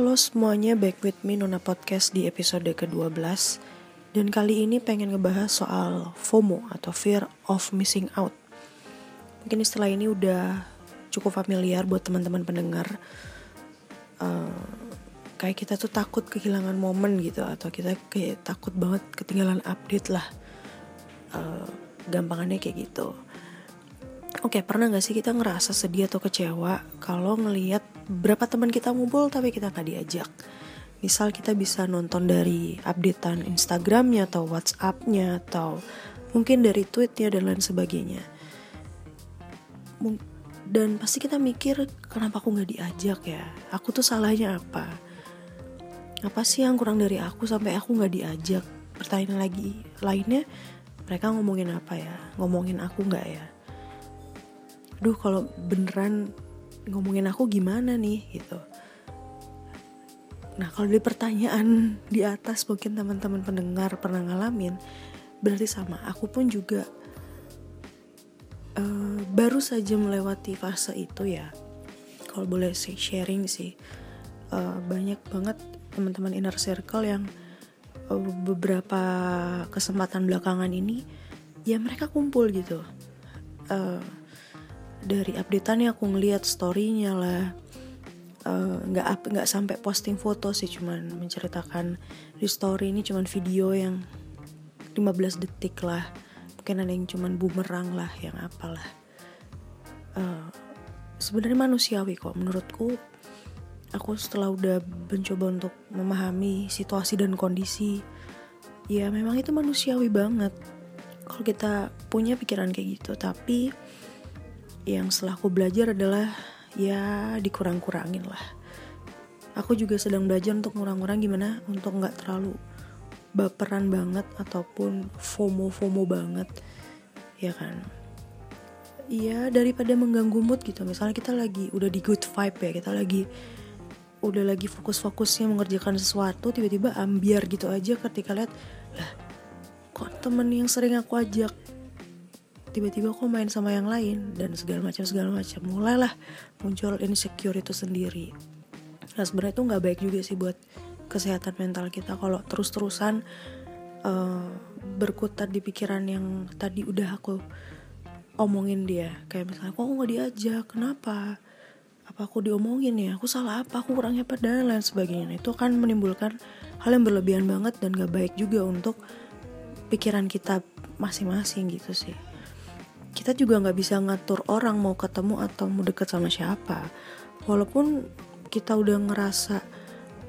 Halo semuanya, back with me Nona Podcast di episode ke-12 Dan kali ini pengen ngebahas soal FOMO atau Fear of Missing Out. Mungkin istilah ini udah cukup familiar buat teman-teman pendengar. Uh, Kayak kita tuh takut kehilangan momen gitu Atau kita kayak takut banget ketinggalan update lah. Uh, Gampangannya kayak gitu Oke, pernah gak sih kita ngerasa sedih atau kecewa kalau ngelihat berapa teman kita ngumpul tapi kita nggak diajak? Misal kita bisa nonton dari updatean Instagramnya atau WhatsAppnya atau mungkin dari tweetnya dan lain sebagainya. Dan pasti kita mikir kenapa aku nggak diajak ya? Aku tuh salahnya apa? Apa sih yang kurang dari aku sampai aku nggak diajak? Pertanyaan lagi lainnya, mereka ngomongin apa ya? Ngomongin aku nggak ya? Duh kalau beneran ngomongin aku gimana nih? Gitu. Nah kalau di pertanyaan di atas mungkin teman-teman pendengar pernah ngalamin berarti sama. Aku pun juga uh, baru saja melewati fase itu ya. Kalau boleh sharing sih uh, banyak banget teman-teman inner circle yang uh, beberapa kesempatan belakangan ini ya mereka kumpul gitu. Uh, dari updateannya aku ngeliat storynya lah. Eh, nggak uh, nggak sampai posting foto sih cuman menceritakan di story ini cuman video yang 15 detik lah. Mungkin ada yang cuman bumerang lah yang apalah. Uh, sebenarnya manusiawi kok menurutku. Aku setelah udah mencoba untuk memahami situasi dan kondisi ya memang itu manusiawi banget. Kalau kita punya pikiran kayak gitu tapi yang setelah aku belajar adalah ya dikurang-kurangin lah. Aku juga sedang belajar untuk ngurang-ngurang gimana untuk nggak terlalu baperan banget ataupun FOMO-FOMO banget ya kan? Iya daripada mengganggu mood gitu. Misalnya kita lagi udah di good vibe ya kita lagi udah lagi fokus-fokusnya mengerjakan sesuatu tiba-tiba ambiar gitu aja ketika lihat lah kok temen yang sering aku ajak tiba-tiba aku main sama yang lain dan segala macam segala macam. Mulailah muncul insecure itu sendiri. Nah sebenarnya itu nggak baik juga sih buat kesehatan mental kita kalau terus-terusan uh, berkutat di pikiran yang tadi udah aku omongin dia. Kayak misalnya kok nggak diajak? Kenapa? Apa aku diomongin ya? Aku salah apa? Aku kurangnya apa dan lain sebagainya. Nah, itu akan menimbulkan hal yang berlebihan banget dan gak baik juga untuk pikiran kita masing-masing gitu sih kita juga nggak bisa ngatur orang mau ketemu atau mau deket sama siapa. Walaupun kita udah ngerasa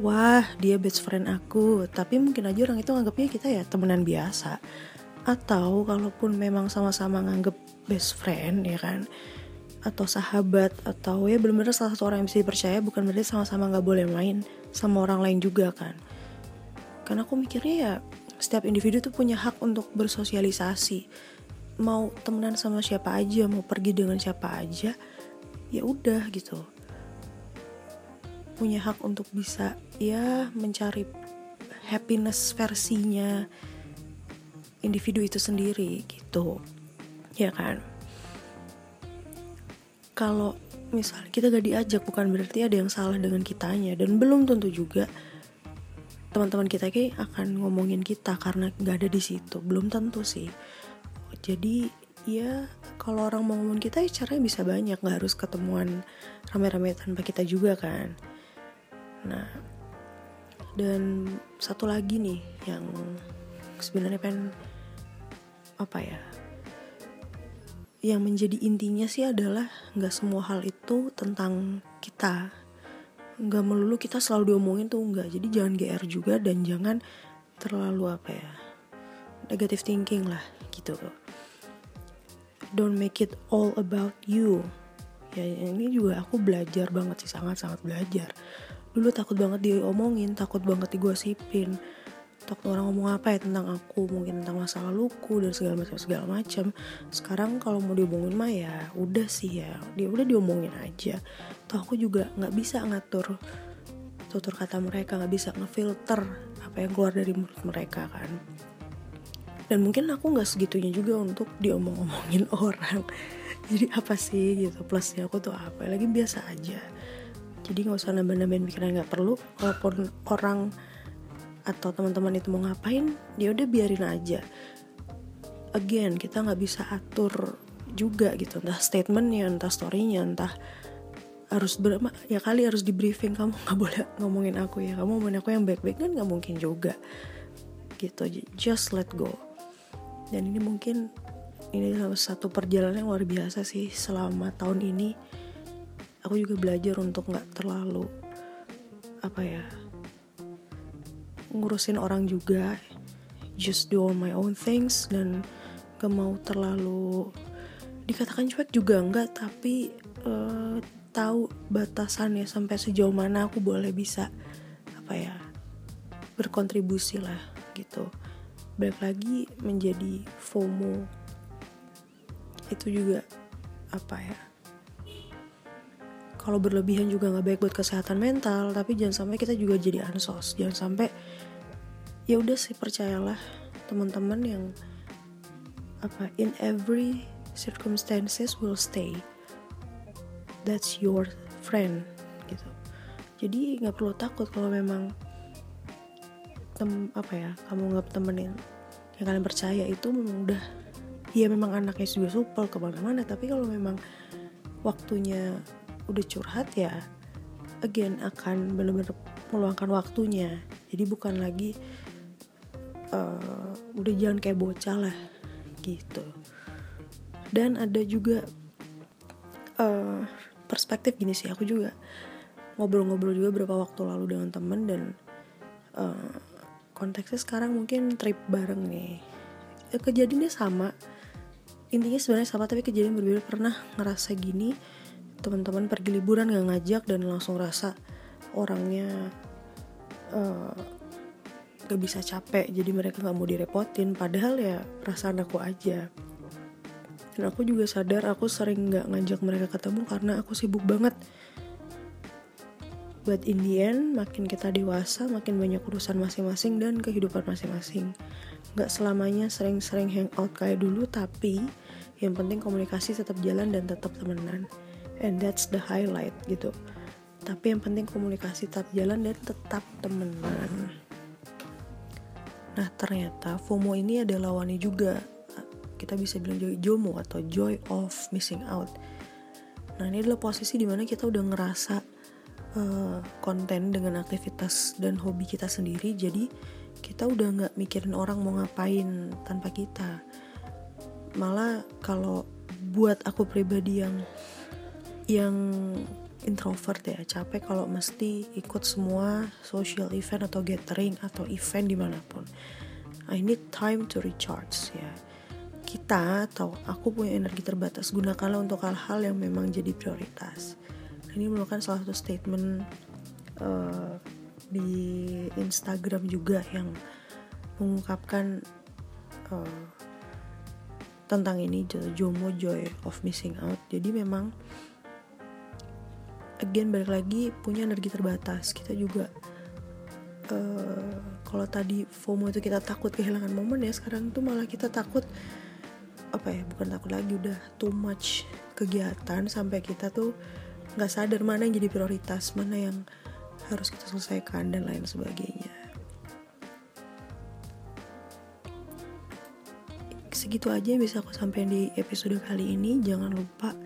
wah dia best friend aku tapi mungkin aja orang itu nganggapnya kita ya temenan biasa. Atau kalaupun memang sama-sama nganggep best friend ya kan atau sahabat atau ya benar-benar salah satu orang yang bisa dipercaya bukan berarti sama-sama nggak boleh main sama orang lain juga kan. Karena aku mikirnya ya setiap individu tuh punya hak untuk bersosialisasi mau temenan sama siapa aja mau pergi dengan siapa aja ya udah gitu. Punya hak untuk bisa ya mencari happiness versinya individu itu sendiri gitu. Ya kan? Kalau misalnya kita gak diajak bukan berarti ada yang salah dengan kitanya. Dan belum tentu juga teman-teman kita kayak akan ngomongin kita karena gak ada di situ. Belum tentu sih jadi ya kalau orang mau ngomong kita ya caranya bisa banyak. Nggak harus ketemuan rame-rame tanpa kita juga kan. Nah dan satu lagi nih yang sebenarnya pengen apa ya yang menjadi intinya sih adalah nggak semua hal itu tentang kita. Nggak melulu kita selalu diomongin tuh nggak. Jadi jangan gr juga dan jangan terlalu apa ya negative thinking lah gitu don't make it all about you. Ya ini juga aku belajar banget sih sangat sangat belajar. Dulu takut banget diomongin takut banget digosipin. Takut orang ngomong apa ya tentang aku mungkin tentang masa laluku dan segala macam segala macam. Sekarang kalau mau diomongin mah ya udah sih ya dia udah diomongin aja. Toh aku juga nggak bisa ngatur tutur kata mereka nggak bisa ngefilter apa yang keluar dari mulut mereka kan dan mungkin aku nggak segitunya juga untuk diomong-omongin orang. Jadi apa sih gitu plusnya aku tuh apa? Lagi biasa aja. Jadi nggak usah nambah-nambahin pikiran nggak perlu. Walaupun orang atau teman-teman itu mau ngapain dia udah biarin aja. Again kita nggak bisa atur juga gitu. Entah statementnya entah storynya entah harus berapa ya kali harus di briefing kamu nggak boleh ngomongin aku ya. Kamu ngomongin aku yang baik-baik kan nggak mungkin juga. Gitu. Just let go dan ini mungkin ini salah satu perjalanan yang luar biasa sih selama tahun ini. Aku juga belajar untuk nggak terlalu apa ya ngurusin orang juga. Just do all my own things dan gak mau terlalu dikatakan cuek juga enggak tapi uh, tahu batasannya sampai sejauh mana aku boleh bisa apa ya berkontribusi lah gitu balik lagi menjadi FOMO. Itu juga apa ya? Kalau berlebihan juga nggak baik buat kesehatan mental tapi jangan sampai kita juga jadi ansos. Jangan sampai ya udah sih percayalah teman-teman yang apa in every circumstances will stay. That's your friend gitu. Jadi nggak perlu takut kalau memang tem apa ya kamu nggak temenin yang kalian percaya itu memang udah ya memang anaknya juga supel ke mana-mana tapi kalau memang waktunya udah curhat ya again akan benar-benar meluangkan waktunya. Jadi bukan lagi uh, udah jangan kayak bocah lah gitu. Dan ada juga uh, perspektif gini sih aku juga ngobrol-ngobrol juga beberapa waktu lalu dengan temen dan uh, konteksnya sekarang mungkin trip bareng nih. Ya, kejadiannya sama. Intinya sebenarnya sama tapi kejadian berbeda. Pernah ngerasa gini teman-teman pergi liburan gak ngajak dan langsung rasa orangnya uh, gak bisa capek jadi mereka gak mau direpotin. Padahal ya perasaan aku aja. Dan aku juga sadar aku sering gak ngajak mereka ketemu karena aku sibuk banget But in the end, makin kita dewasa, makin banyak urusan masing-masing dan kehidupan masing-masing. Gak selamanya sering-sering hangout kayak dulu, tapi yang penting komunikasi tetap jalan dan tetap temenan. And that's the highlight gitu. Tapi yang penting komunikasi tetap jalan dan tetap temenan. Nah ternyata FOMO ini ada lawannya juga kita bisa bilang JOMO atau joy of missing out. Nah ini adalah posisi di mana kita udah ngerasa uh, konten dengan aktivitas dan hobi kita sendiri, jadi kita udah nggak mikirin orang mau ngapain tanpa kita. Malah kalau buat aku pribadi yang yang introvert ya capek kalau mesti ikut semua social event atau gathering atau event di mana pun. I need time to recharge ya kita atau aku punya energi terbatas gunakanlah untuk hal-hal yang memang jadi prioritas ini merupakan salah satu statement uh, di Instagram juga yang mengungkapkan uh, tentang ini Jomo Joy of Missing Out. Jadi memang again balik lagi punya energi terbatas. Kita juga uh, kalau tadi FOMO itu kita takut kehilangan momen ya sekarang tuh malah kita takut apa ya bukan takut lagi udah too much kegiatan sampai kita tuh nggak sadar mana yang jadi prioritas mana yang harus kita selesaikan dan lain sebagainya. Segitu aja yang bisa aku sampaikan di episode kali ini. Jangan lupa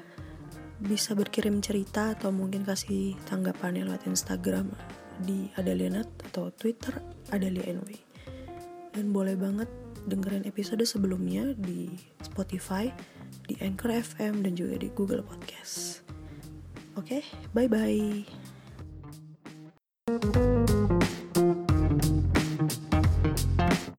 bisa berkirim cerita atau mungkin kasih tanggapannya lewat Instagram di Adalianat atau Twitter Adalia NW dan boleh banget dengerin episode sebelumnya di Spotify, di Anchor FM, dan juga di Google Podcast. Oke, okay, bye-bye.